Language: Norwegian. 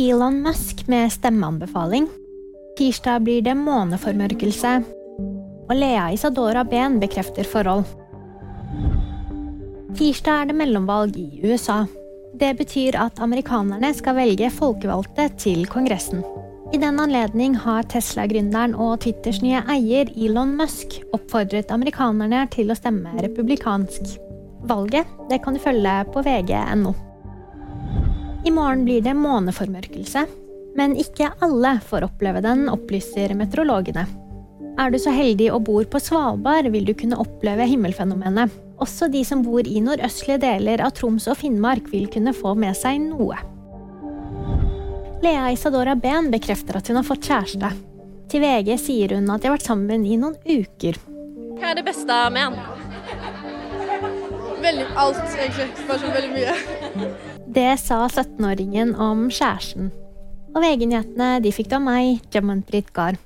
Elon Musk med stemmeanbefaling. Tirsdag blir det måneformørkelse. Og Lea Isadora Ben bekrefter forhold. Tirsdag er det mellomvalg i USA. Det betyr at amerikanerne skal velge folkevalgte til Kongressen. I den anledning har Tesla-gründeren og Twitters nye eier Elon Musk oppfordret amerikanerne til å stemme republikansk. Valget det kan du følge på vg.no. I morgen blir det måneformørkelse, men ikke alle får oppleve den, opplyser meteorologene. Er du så heldig og bor på Svalbard, vil du kunne oppleve himmelfenomenet. Også de som bor i nordøstlige deler av Troms og Finnmark, vil kunne få med seg noe. Lea Isadora Behn bekrefter at hun har fått kjæreste. Til VG sier hun at de har vært sammen i noen uker. Hva er det beste med han? Veldig alt, egentlig. Bare sånn veldig mye. Det sa 17-åringen om kjæresten. Og VG-nyhetene fikk du av meg, Jamanpreet Gahr.